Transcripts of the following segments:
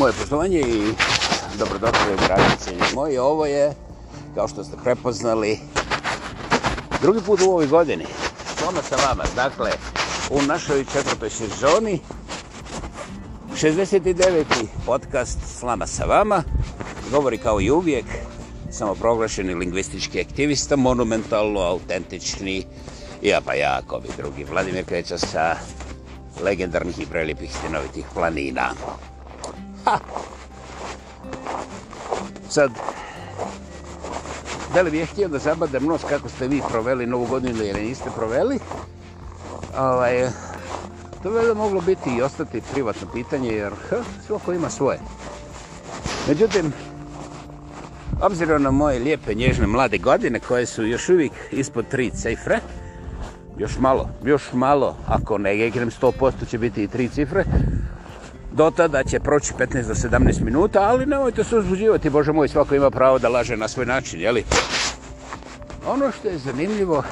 Moje poštovanje i dobrodošli u gradnici moji. Ovo je, kao što ste prepoznali, drugi put u ovoj godini. Svama sa vama, dakle, u našoj četvrtoj sezoni, 69. podcast Slama sa vama, govori kao i uvijek, samoproglašeni lingvistički aktivista, monumentalno autentični, ja pa jako bi drugi, Vladimir Kreća sa legendarnih i prelipih stinovitih planina. Sad, da li bih htio da zabadem nos kako ste vi proveli novu godinu ili niste proveli? Ovaj, to bi da moglo biti i ostati privatno pitanje, jer ha, svako ima svoje. Međutim, obzirom na moje lijepe, nježne, mlade godine, koje su još uvijek ispod tri cifre, još malo, još malo, ako ne gekrem 100%, će biti i tri cifre, do tada će proći 15 do 17 minuta, ali nemojte se uzbuđivati, Bože moj, svako ima pravo da laže na svoj način, jeli? Ono što je zanimljivo,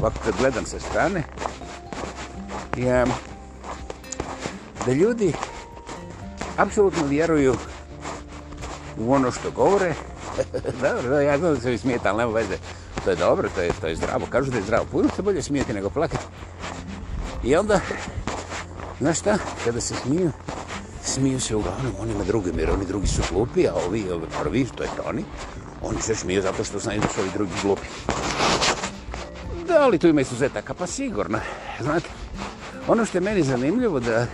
ovako kad gledam sa strane, je da ljudi apsolutno vjeruju u ono što govore. dobro, dobro, ja znam da se mi smijete, ali nema veze. To je dobro, to je, to je zdravo. Kažu da je zdravo. Puno se bolje smijeti nego plakati. I onda Znaš šta? Kada se smiju, smiju se uglavnom onima drugim, jer oni drugi su glupi, a ovi, ovi prvi, to je to oni, oni se smiju zato što znaju da su ovi drugi glupi. Da li tu ima izuzetaka? Pa sigurno. Znate, ono što je meni zanimljivo da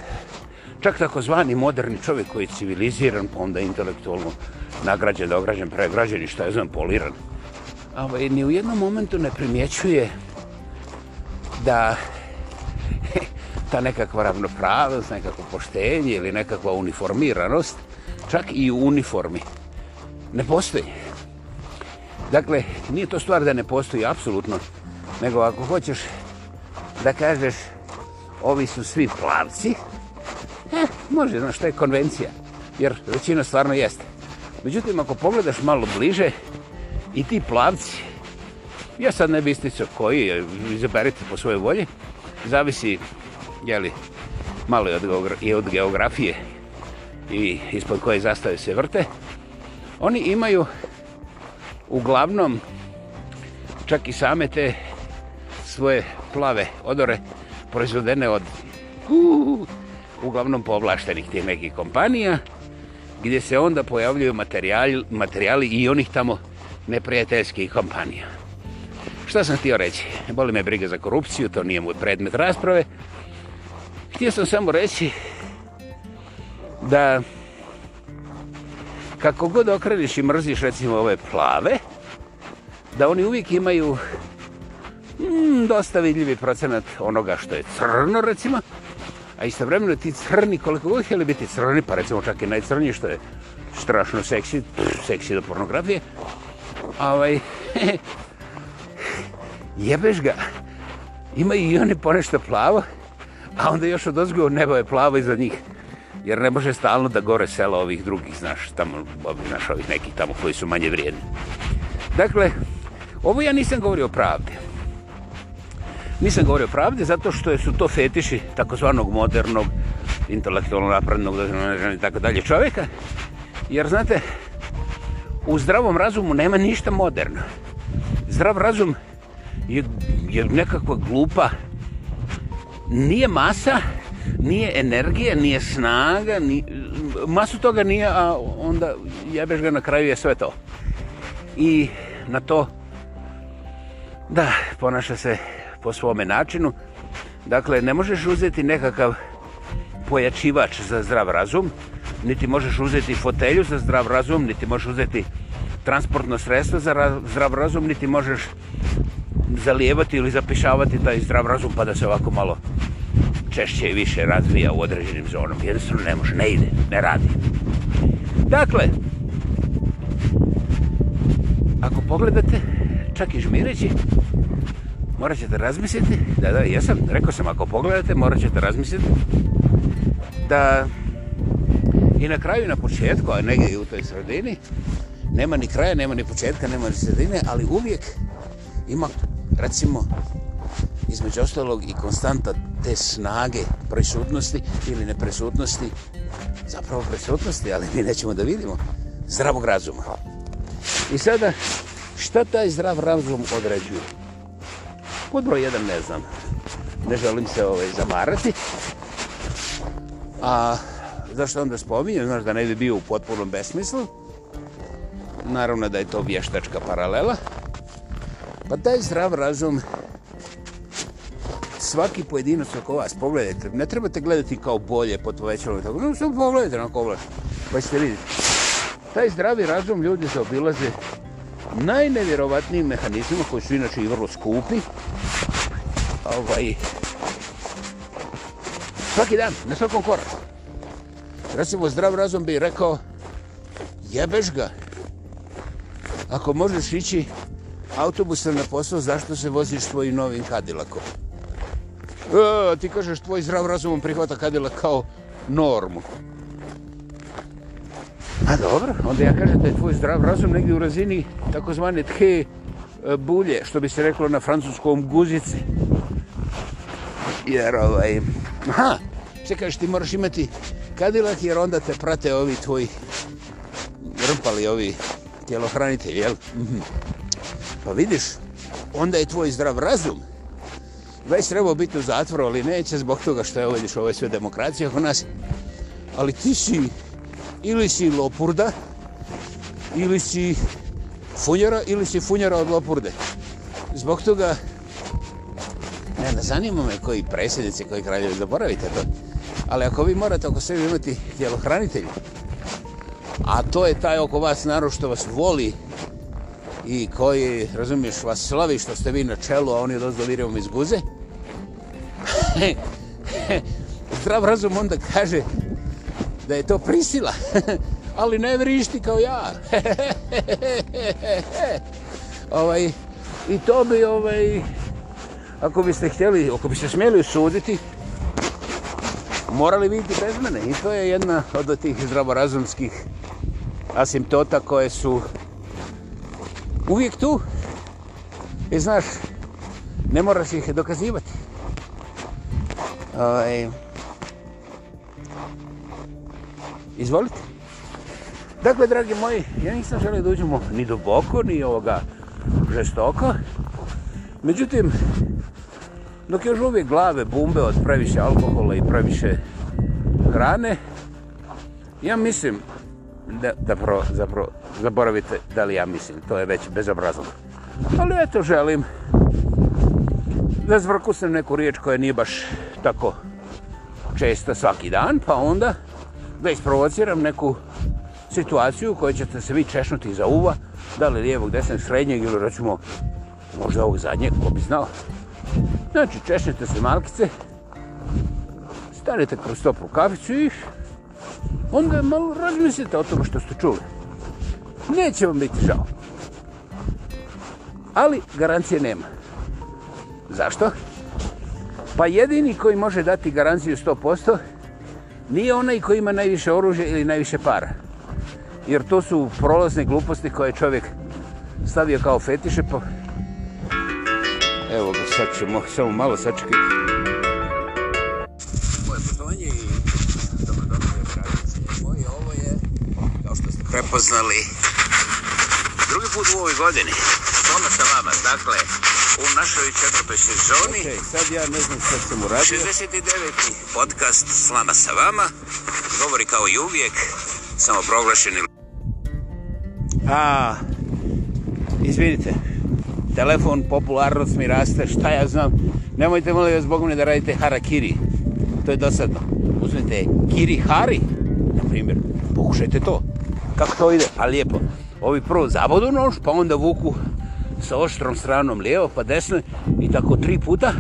čak takozvani moderni čovjek koji je civiliziran, pa onda intelektualno nagrađen, dograđen, pregrađen i što je znam, poliran, ovaj, ni u jednom momentu ne primjećuje da ta nekakva ravnopravnost, nekako poštenje ili nekakva uniformiranost, čak i u uniformi, ne postoji. Dakle, nije to stvar da ne postoji, apsolutno, nego ako hoćeš da kažeš ovi su svi plavci, eh, može, znaš, to je konvencija, jer većina stvarno jeste. Međutim, ako pogledaš malo bliže i ti plavci, ja sad ne bi isticao koji, eh, izaberite po svojoj volji, zavisi jeli, malo i od geografije i ispod koje zastave se vrte, oni imaju uglavnom čak i same te svoje plave odore proizvodene od uu, uglavnom povlaštenih tih nekih kompanija gdje se onda pojavljuju materijali, materijali i onih tamo neprijateljskih kompanija. Šta sam htio reći? Boli me briga za korupciju, to nije mu predmet rasprave. Htio sam samo reći da kako god okreniš i mrziš recimo ove plave, da oni uvijek imaju mm, dosta vidljivi procenat onoga što je crno recimo, a istovremeno ti crni, koliko god htjeli biti crni, pa recimo čak i najcrniji što je strašno seksi, pff, seksi do pornografije, ovaj, jebeš ga, imaju i oni ponešto plavo, A onda još od ozgo, nebo je plavo iza njih. Jer ne može stalno da gore sela ovih drugih, znaš, tamo, ovih, znaš, ovih nekih tamo koji su manje vrijedni. Dakle, ovo ja nisam govorio o pravde. Nisam govorio o pravde zato što su to fetiši takozvanog modernog, intelektualno naprednog, dozirano, i tako dalje, čoveka. Jer, znate, u zdravom razumu nema ništa moderno. Zdrav razum je, je nekakva glupa, nije masa, nije energije, nije snaga, ni, masu toga nije, a onda jebeš ga na kraju je sve to. I na to, da, ponaša se po svome načinu. Dakle, ne možeš uzeti nekakav pojačivač za zdrav razum, niti možeš uzeti fotelju za zdrav razum, niti možeš uzeti uh, transportna sredstva za zdrav razum, niti možeš zalijevati ili zapišavati taj zdrav razum pa da se ovako malo češće i više razvija u određenim zonom. Jednostavno ne može, ne ide, ne radi. Dakle, ako pogledate, čak i žmireći, morat ćete razmisliti, da, da, ja sam, rekao sam, ako pogledate, morat ćete razmisliti, da i na kraju i na početku, a negdje i u toj sredini, nema ni kraja, nema ni početka, nema ni sredine, ali uvijek ima, recimo, između ostalog i konstanta te snage prisutnosti ili neprisutnosti, zapravo prisutnosti, ali mi nećemo da vidimo, zdravog razuma. I sada, šta taj zdrav razum određuje? Pod broj jedan ne znam, ne želim se ovaj, zamarati. A zašto onda spominjem, znaš da ne bi bio u potpunom besmislu, naravno da je to vještačka paralela, pa taj zdrav razum svaki pojedinac oko vas pogledajte, ne trebate gledati kao bolje pod povećalom, no, samo pogledajte na kovo, pa ćete vidjeti. Taj zdravi razum ljudi se obilaze najnevjerovatnijim mehanizmima koji su inače i vrlo skupi. Ovaj. Svaki dan, na svakom koraku. Recimo, zdrav razum bi rekao jebeš ga, ako možeš ići autobusom na posao, zašto se voziš svojim novim kadilakom? E, ti kažeš, tvoj zdrav razumom prihvata kadilak kao normu. A dobro, onda ja kažem da je tvoj zdrav razum negdje u razini takozvane tke e, bulje, što bi se reklo na francuskom guzici. Jer ovaj... Aha, sve kažeš ti moraš imati kadilak jer onda te prate ovi tvoji rpali, ovi tjelohranitelj, jel? Mhm. Pa vidiš, onda je tvoj zdrav razum. Već trebao biti u zatvoru, ali neće zbog toga što je ovdje ovaj sve demokracije oko nas. Ali ti si ili si lopurda, ili si funjera, ili si funjera od lopurde. Zbog toga, ne da zanima me koji predsjednici, koji kraljevi, zaboravite to. Ali ako vi morate oko sebe imati tjelohranitelju, a to je taj oko vas narod što vas voli i koji, razumiješ, vas slavi što ste vi na čelu, a oni od ozdolirevom iz guze. Zdrav razum onda kaže da je to prisila, ali ne vrišti kao ja. ovaj, I to bi, ovaj, ako biste htjeli, ako biste smjeli usuditi, morali vidjeti bez mene. I to je jedna od tih zdravorazumskih asimptota koje su uvijek tu. I znaš, ne moraš ih dokazivati. Ovaj, izvolite. Dakle, dragi moji, ja nisam želio da uđemo ni duboko, ni ovoga žestoko. Međutim, dok još uvijek glave bumbe od previše alkohola i previše hrane, ja mislim da, da pro, zapravo, zaboravite da li ja mislim, to je već bezobrazno. Ali eto, želim da zvrkusnem neku riječ koja nije baš tako česta svaki dan, pa onda da isprovociram neku situaciju koja ćete se vi češnuti za uva, da li lijevog, desnog, srednjeg ili recimo možda ovog zadnjeg, ko bi znao. Znači, češnite se malkice, stanete kroz toplu kaficu i onda malo razmislite o tom što ste čuli. Neće vam biti žao. Ali garancije nema. Zašto? Pa jedini koji može dati garanciju 100% nije onaj koji ima najviše oružja ili najviše para. Jer to su prolazne gluposti koje čovjek stavio kao fetiše. Pa... Evo ga, sad ćemo, samo malo sačekajte. upoznali drugi put u ovoj godini. Svona sa vama, dakle, u našoj četvrtoj sezoni. Okej, okay, sad ja ne znam što ćemo raditi. 69. podcast Slama sa vama. Govori kao i uvijek, samo proglašeni. A, izvidite, telefon, popularnost mi raste, šta ja znam. Nemojte, molim vas, Bogu ne da radite harakiri. To je dosadno. Uzmite kiri hari, na primjer pokušajte to. Kako to ide? A pa lijepo. Ovi prvo zavodu nož, pa onda vuku sa oštrom stranom lijevo, pa desno i tako tri puta.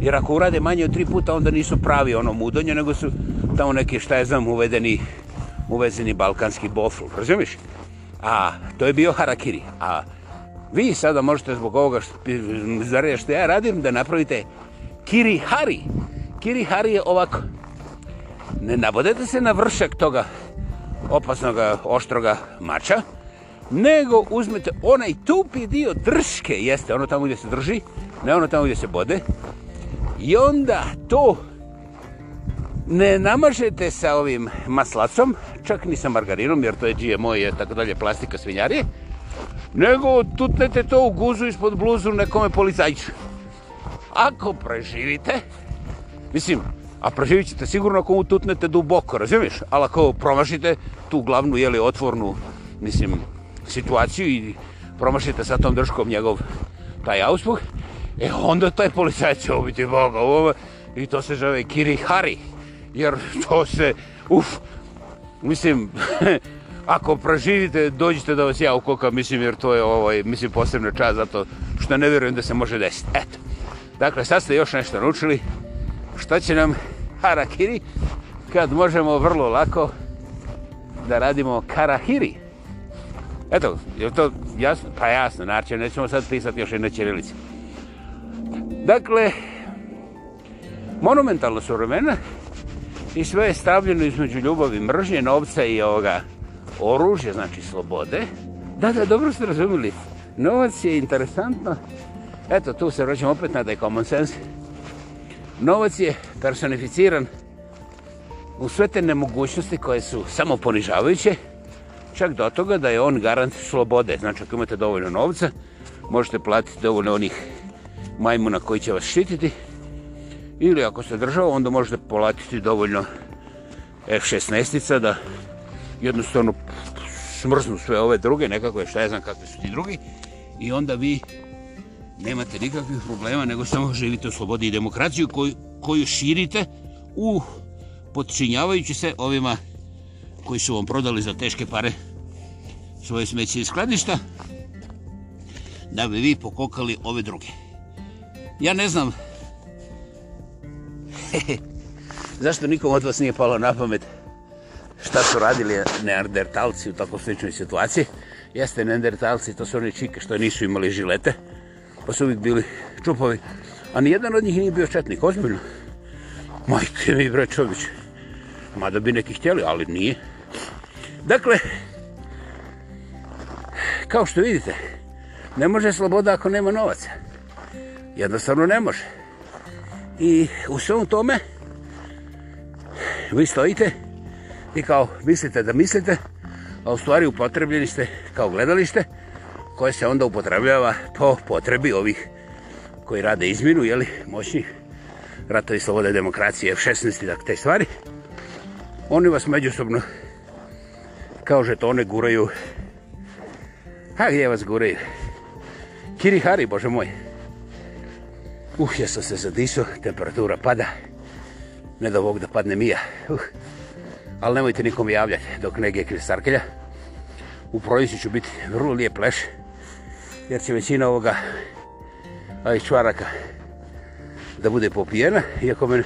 Jer ako urade manje od tri puta, onda nisu pravi ono mudonje, nego su tamo neki, šta je znam, uvedeni, uvezeni balkanski bofl. Razumiš? A to je bio harakiri. A vi sada možete zbog ovoga što, što ja radim, da napravite kiri hari. Kiri hari je ovako. Ne navodete se na vršak toga opasnog oštroga mača, nego uzmete onaj tupi dio drške, jeste ono tamo gdje se drži, ne ono tamo gdje se bode, i onda to ne namažete sa ovim maslacom, čak ni sa margarinom, jer to je GMO i tako dalje plastika svinjarije, nego tutnete to u guzu ispod bluzu nekome policajču. Ako preživite, mislim, A proživit ćete sigurno ako mu tutnete duboko, razumiješ? Ali ako promašite tu glavnu, jeli, otvornu, mislim, situaciju i promašite sa tom drškom njegov taj auspuh, e onda taj policajac će obiti Boga ovome i to se žave Kiri Hari, jer to se, uf, mislim, ako proživite, dođite da vas ja ukoka, mislim, jer to je ovaj, mislim, posebna čast, zato što ne vjerujem da se može desiti. Eto, dakle, sad ste još nešto naučili, što će nam harakiri kad možemo vrlo lako da radimo karahiri. Eto, je to jasno? Pa jasno, način, nećemo sad pisati još jedne čirilice. Dakle, monumentalno su vremena i sve je stavljeno između ljubavi, mržnje, novca i ovoga oružja, znači slobode. Da, da, dobro ste razumili. Novac je interesantno. Eto, tu se vraćamo opet na taj common sense. Novac je personificiran u sve te nemogućnosti koje su samo ponižavajuće, čak do toga da je on garant slobode. Znači, ako imate dovoljno novca, možete platiti dovoljno onih majmuna koji će vas štititi, ili ako ste država, onda možete platiti dovoljno F-16-ica da jednostavno smrznu sve ove druge, nekako je šta ja znam kakvi su ti drugi, i onda vi nemate nikakvih problema, nego samo živite u slobodi i demokraciju koju, koju širite u podčinjavajući se ovima koji su vam prodali za teške pare svoje smeće iz skladišta da bi vi pokokali ove druge. Ja ne znam zašto nikom od vas nije palo na pamet šta su radili neandertalci u tako sličnoj situaciji. Jeste neandertalci, to su oni čike što nisu imali žilete pa su uvijek bili čupovi. A nijedan od njih nije bio četnik, ozbiljno. Majke mi, bre Čović. Mada bi neki htjeli, ali nije. Dakle, kao što vidite, ne može sloboda ako nema novaca. Jednostavno ne može. I u svom tome, vi stojite i kao mislite da mislite, a u stvari upotrebljeni ste kao gledalište, koje se onda upotrebljava po potrebi ovih koji rade izmjenu, jeli, moćni ratovi slobode demokracije F-16 i dakle, te stvari. Oni vas međusobno kao žetone guraju a gdje vas guraju? Kirihari, bože moj. Uh, ja sam se zadisao, temperatura pada. Ne da Bog da padne mija. Uh. Ali nemojte nikom javljati dok ne gekne sarkelja. U proizi ću biti vrlo lijep leš jer će većina ovoga ovih čvaraka da bude popijena, iako me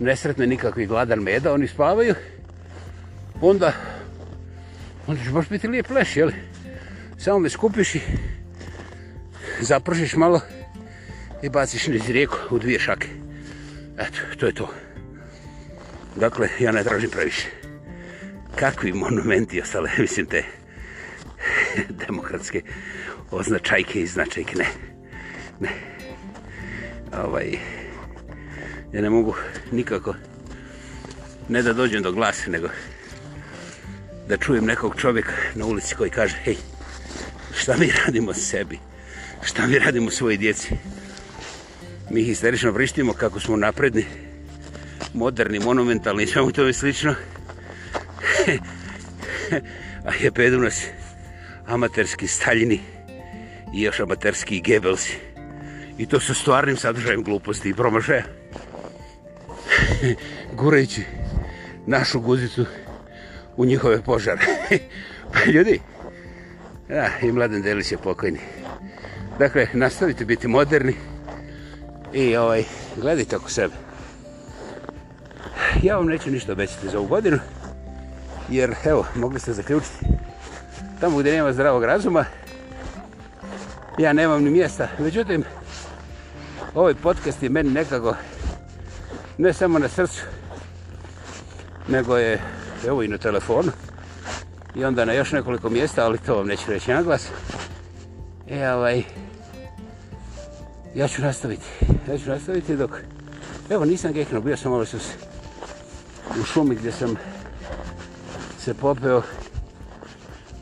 nesretne nikakvi gladan meda, oni spavaju, onda, onda će baš biti lijep leš, jel? Samo me skupiš i zapršiš malo i baciš niz rijeku u dvije šake. Eto, to je to. Dakle, ja ne tražim previše. Kakvi monumenti ostale, mislim, te demokratske označajke i značajke, ne. Ne. Ovaj, ja ne mogu nikako, ne da dođem do glasa, nego da čujem nekog čovjeka na ulici koji kaže, hej, šta mi radimo sebi? Šta mi radimo svoji djeci? Mi histerično vrištimo kako smo napredni, moderni, monumentalni i svemu tome slično. a je pedu nas amaterski staljini i još amaterski Gebelsi. I to sa stvarnim sadržajem gluposti i promažaja. Gurajući našu guzicu u njihove požare. pa ljudi, ja, i mladen Delić je pokojni. Dakle, nastavite biti moderni i ovaj, gledajte oko sebe. Ja vam neću ništa obećati za ovu godinu, jer evo, mogli ste zaključiti, tamo gdje nema zdravog razuma, ja nemam ni mjesta. Međutim, ovaj podcast je meni nekako ne samo na srcu, nego je, evo i na telefonu, i onda na još nekoliko mjesta, ali to vam neću reći na glas. E, ovaj, ja ću nastaviti, ja ću nastaviti dok, evo nisam geknuo, bio sam ovaj sus u šumi gdje sam se popeo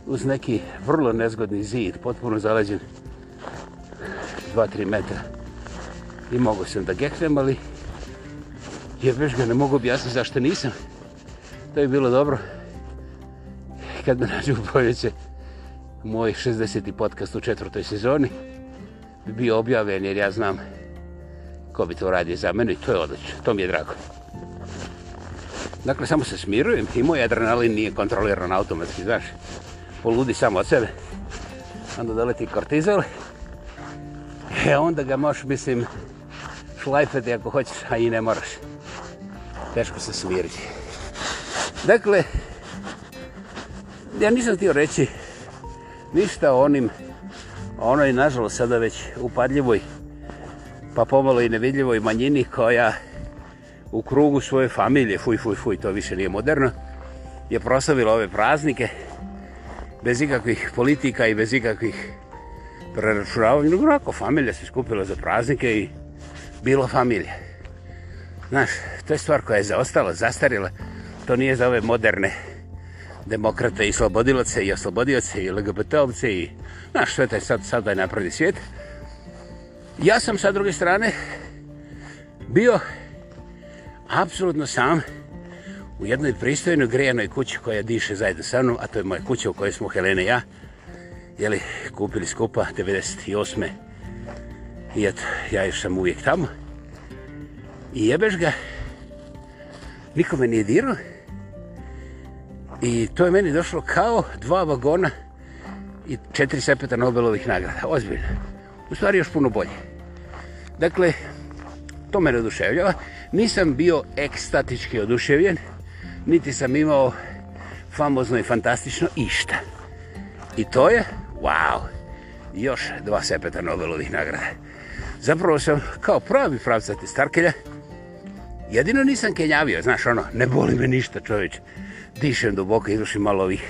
uz neki vrlo nezgodni zid, potpuno zaleđen. 2-3 metra. I mogo sam da geknem, ali je veš ga ne mogu objasniti zašto nisam. To je bilo dobro. Kad me nađu u povjeće moj 60. podcast u četvrtoj sezoni bi bio objaven jer ja znam ko bi to radio za mene i to je odlično. To mi je drago. Dakle, samo se smirujem i moj adrenalin nije kontroliran automatski, znaš. Poludi samo od sebe. Onda doleti kortizol. Kortizol. E onda ga možeš, mislim, šlajfati ako hoćeš, a i ne moraš. Teško se smiriti. Dakle, ja nisam htio reći ništa o onim, o onoj, nažalost, sada već upadljivoj, pa pomalo i nevidljivoj manjini koja u krugu svoje familije, fuj, fuj, fuj, to više nije moderno, je prosavila ove praznike bez ikakvih politika i bez ikakvih preračuravanje. No, brako, familija se skupila za praznike i bilo familije. Znaš, to je stvar koja je zaostala, zastarila. To nije za ove moderne demokrate i slobodilace i oslobodioce i LGBT-ovce i znaš, sve taj sad, sad je napravi svijet. Ja sam sa druge strane bio apsolutno sam u jednoj pristojnoj grijanoj kući koja diše zajedno sa mnom, a to je moja kuća u kojoj smo Helene i ja, jeli, kupili skupa 98. I eto, ja još sam uvijek tamo. I jebeš ga. Nikome nije dirao. I to je meni došlo kao dva vagona i četiri sepeta Nobelovih nagrada. Ozbiljno. U stvari još puno bolje. Dakle, to me oduševljava. Nisam bio ekstatički oduševljen, niti sam imao famozno i fantastično išta. I to je wow, još dva sepeta Nobelovih nagrada. Zapravo sam kao pravi pravca te Starkelja, jedino nisam kenjavio, znaš ono, ne boli me ništa čovječ. Dišem duboko, izušim malo ovih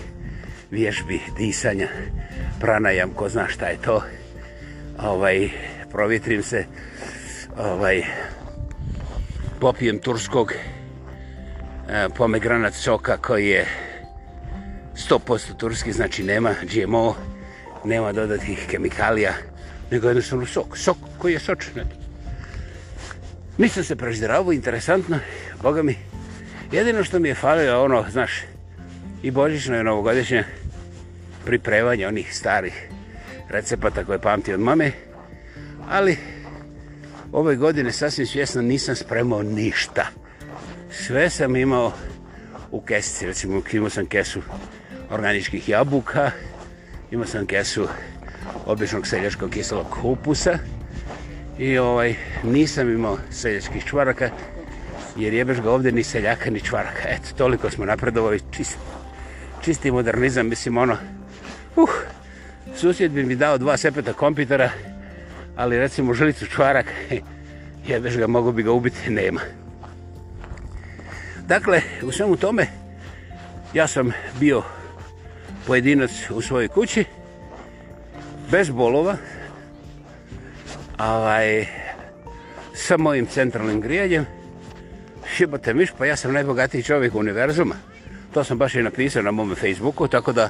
vježbi, disanja, pranajam, ko zna šta je to. Ovaj, provitrim se, ovaj, popijem turskog e, pomegranac soka koji je 100% turski, znači nema GMO-a nema dodatnih kemikalija, nego jednostavno sok, sok koji je sočan. Nisam se prezdravo, interesantno, boga mi, jedino što mi je falio je ono, znaš, i božično je novogodišnje pripremanje onih starih recepata koje pamti od mame, ali ove godine sasvim svjesno nisam spremao ništa. Sve sam imao u kesici, recimo imao sam kesu organičkih jabuka, imao sam kesu običnog seljačkog kiselog kupusa i ovaj nisam imao seljačkih čvaraka jer jebeš ga ovdje ni seljaka ni čvaraka eto toliko smo napredovali čist, čisti modernizam mislim ono uh, susjed bi mi dao dva sepeta kompitera ali recimo želicu čvarak jebeš ga mogu bi ga ubiti nema dakle u svemu tome ja sam bio pojedinac u svojoj kući, bez bolova, ovaj, sa mojim centralnim grijanjem, šibate miš, pa ja sam najbogatiji čovjek u univerzuma. To sam baš i napisao na mom Facebooku, tako da,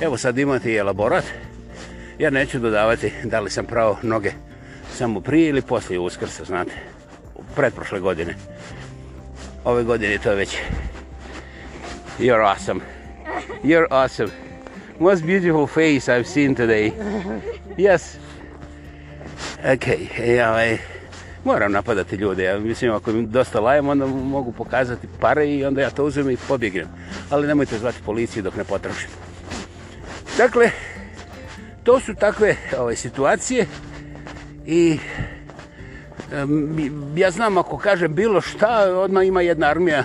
evo sad imate i elaborat. Ja neću dodavati da li sam pravo noge samo prije ili poslije uskrsa, znate, predprošle godine. Ove godine to je već... You're awesome. You're awesome most beautiful face I've seen today. Yes. Okay, ja, ovaj, moram napadati ljude, ja mislim ako im dosta lajem onda mogu pokazati pare i onda ja to uzmem i pobjegnem. Ali nemojte zvati policiju dok ne potrošim. Dakle, to su takve ove, ovaj, situacije i um, ja znam ako kažem bilo šta, odmah ima jedna armija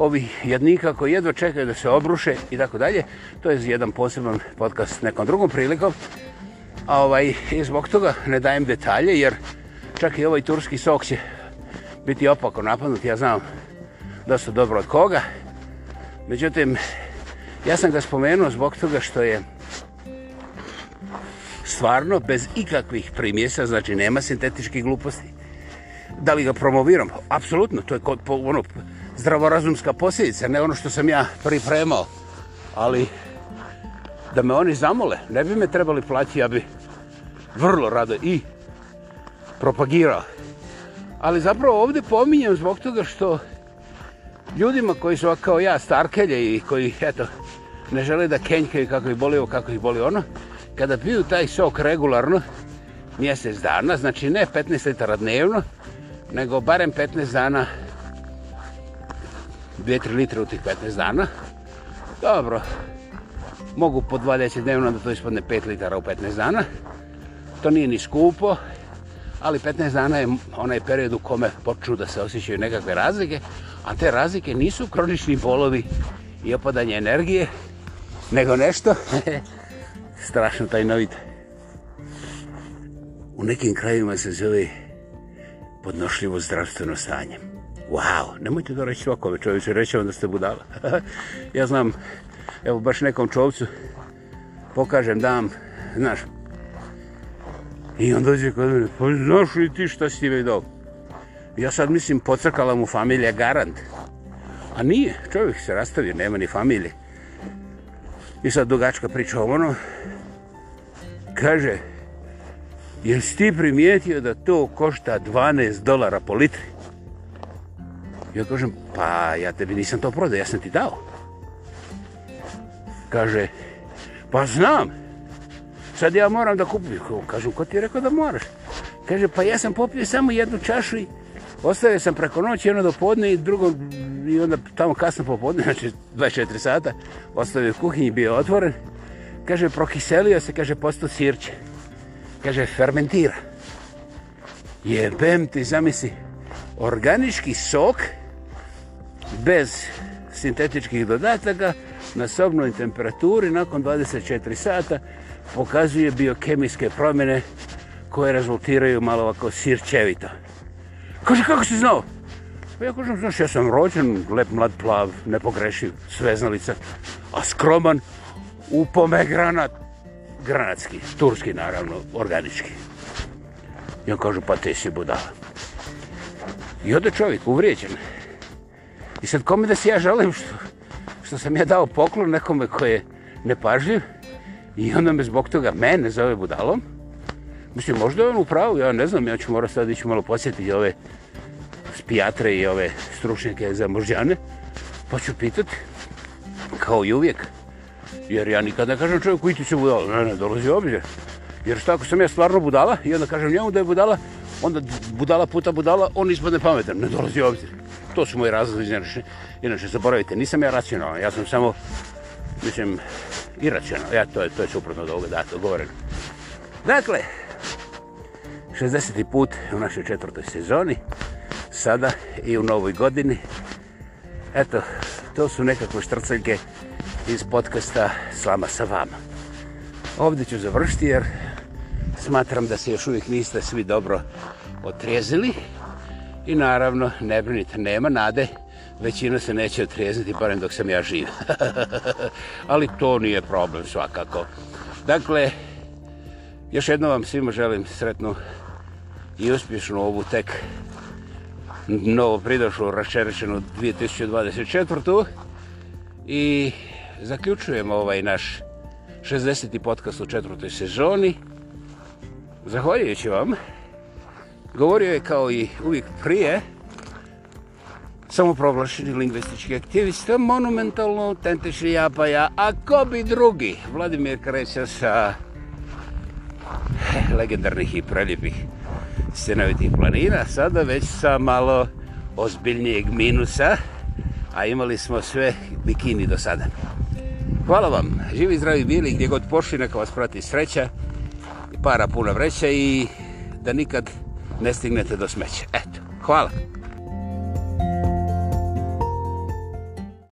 ovih jednika koji jedva čekaju da se obruše i tako dalje. To je jedan poseban podcast nekom drugom prilikom. A ovaj, i zbog toga ne dajem detalje jer čak i ovaj turski sok će biti opako napadnut. Ja znam da su dobro od koga. Međutim, ja sam ga spomenuo zbog toga što je stvarno bez ikakvih primjesa, znači nema sintetičkih gluposti. Da li ga promoviram? Apsolutno, to je kod, po, ono, zdravorazumska posljedica, ne ono što sam ja pripremao. Ali da me oni zamole, ne bi me trebali plati, ja bi vrlo rado i propagirao. Ali zapravo ovdje pominjem zbog toga što ljudima koji su kao ja, starkelje i koji eto, ne žele da kenjkaju kako ih boli ovo, kako ih boli ono, kada piju taj sok regularno, mjesec dana, znači ne 15 litara dnevno, nego barem 15 dana 2-3 litre u tih 15 dana. Dobro, mogu po 20 dnevno da to ispadne 5 litara u 15 dana. To nije ni skupo, ali 15 dana je onaj period u kome počnu da se osjećaju nekakve razlike, a te razlike nisu kronični bolovi i opadanje energije, nego nešto. Strašno taj novit. U nekim krajima se zove podnošljivo zdravstveno stanje wow, nemojte to reći svakome čovječe, reći vam da ste budala. ja znam, evo baš nekom čovcu, pokažem, dam, znaš, i on dođe kod mene, pa znaš li ti šta si ti već dao? Ja sad mislim, pocrkala mu familija Garant. A nije, čovjek se rastavio, nema ni familije. I sad dugačka priča o ono, kaže, jel si ti primijetio da to košta 12 dolara po litri? Ja kažem, pa ja tebi nisam to prodao, ja sam ti dao. Kaže, pa znam, sad ja moram da kupim. Kažem, ko ti je rekao da moraš? Kaže, pa ja sam popio samo jednu čašu i ostavio sam preko noći, jedno do podne i drugo, i onda tamo kasno popodne, znači 24 sata, ostavio kuhinji, bio otvoren. Kaže, prokiselio se, kaže, posto sirće. Kaže, fermentira. Jebem ti, zamisli, organički sok, bez sintetičkih dodataka na sobnoj temperaturi nakon 24 sata pokazuje biokemijske promjene koje rezultiraju malo ovako sirčevito. Kaže, kako si znao? Pa ja kažem, znaš, ja sam rođen, lep, mlad, plav, nepogrešiv, sveznalica, a skroman, upome granat, granatski, turski naravno, organički. I on kaže, pa ti si budala. I ode čovjek uvrijeđen. I sad kome da se ja žalim što, što sam ja dao poklon nekome ko je nepažljiv i onda me zbog toga mene zove budalom. Mislim, možda je on u pravu, ja ne znam, ja ću morati sad ići malo posjetiti ove spijatre i ove stručnjake za možđane, pa ću pitati, kao i uvijek, jer ja nikad ne kažem čovjeku i ti si budala, ne, ne, dolazi obzir. Jer što ako sam ja stvarno budala i onda kažem njemu da je budala, onda budala puta budala, on ispadne pametan, ne dolazi obzir. To su moji razlozi, inače, inače zaboravite, nisam ja racionalan, ja sam samo, mislim, iracionalan. Ja, to je, to je suprotno od ovoga data, govoreno. Dakle, 60. put u našoj četvrtoj sezoni, sada i u novoj godini. Eto, to su nekakve štrceljke iz podcasta Slama sa vama. Ovdje ću završiti jer smatram da se još uvijek niste svi dobro otrijezili. I naravno, ne brinite, nema nade, većina se neće otrijezniti, barem dok sam ja živ. Ali to nije problem svakako. Dakle, još jedno vam svima želim sretnu i uspješnu ovu tek novo pridošlu račerečenu 2024. I zaključujemo ovaj naš 60. podcast u četvrtoj sezoni. Zahvaljujući vam. Zahvaljujući vam govorio je kao i uvijek prije, samoproglašeni lingvistički aktivista, monumentalno autentični japaja, a ko bi drugi, Vladimir Kreća sa eh, legendarnih i preljepih stenovitih planina, sada već sa malo ozbiljnijeg minusa, a imali smo sve bikini do sada. Hvala vam, živi zdravi bili, gdje god pošli, neka vas prati sreća, para puna vreća i da nikad ne stignete do smeća. Eto, hvala.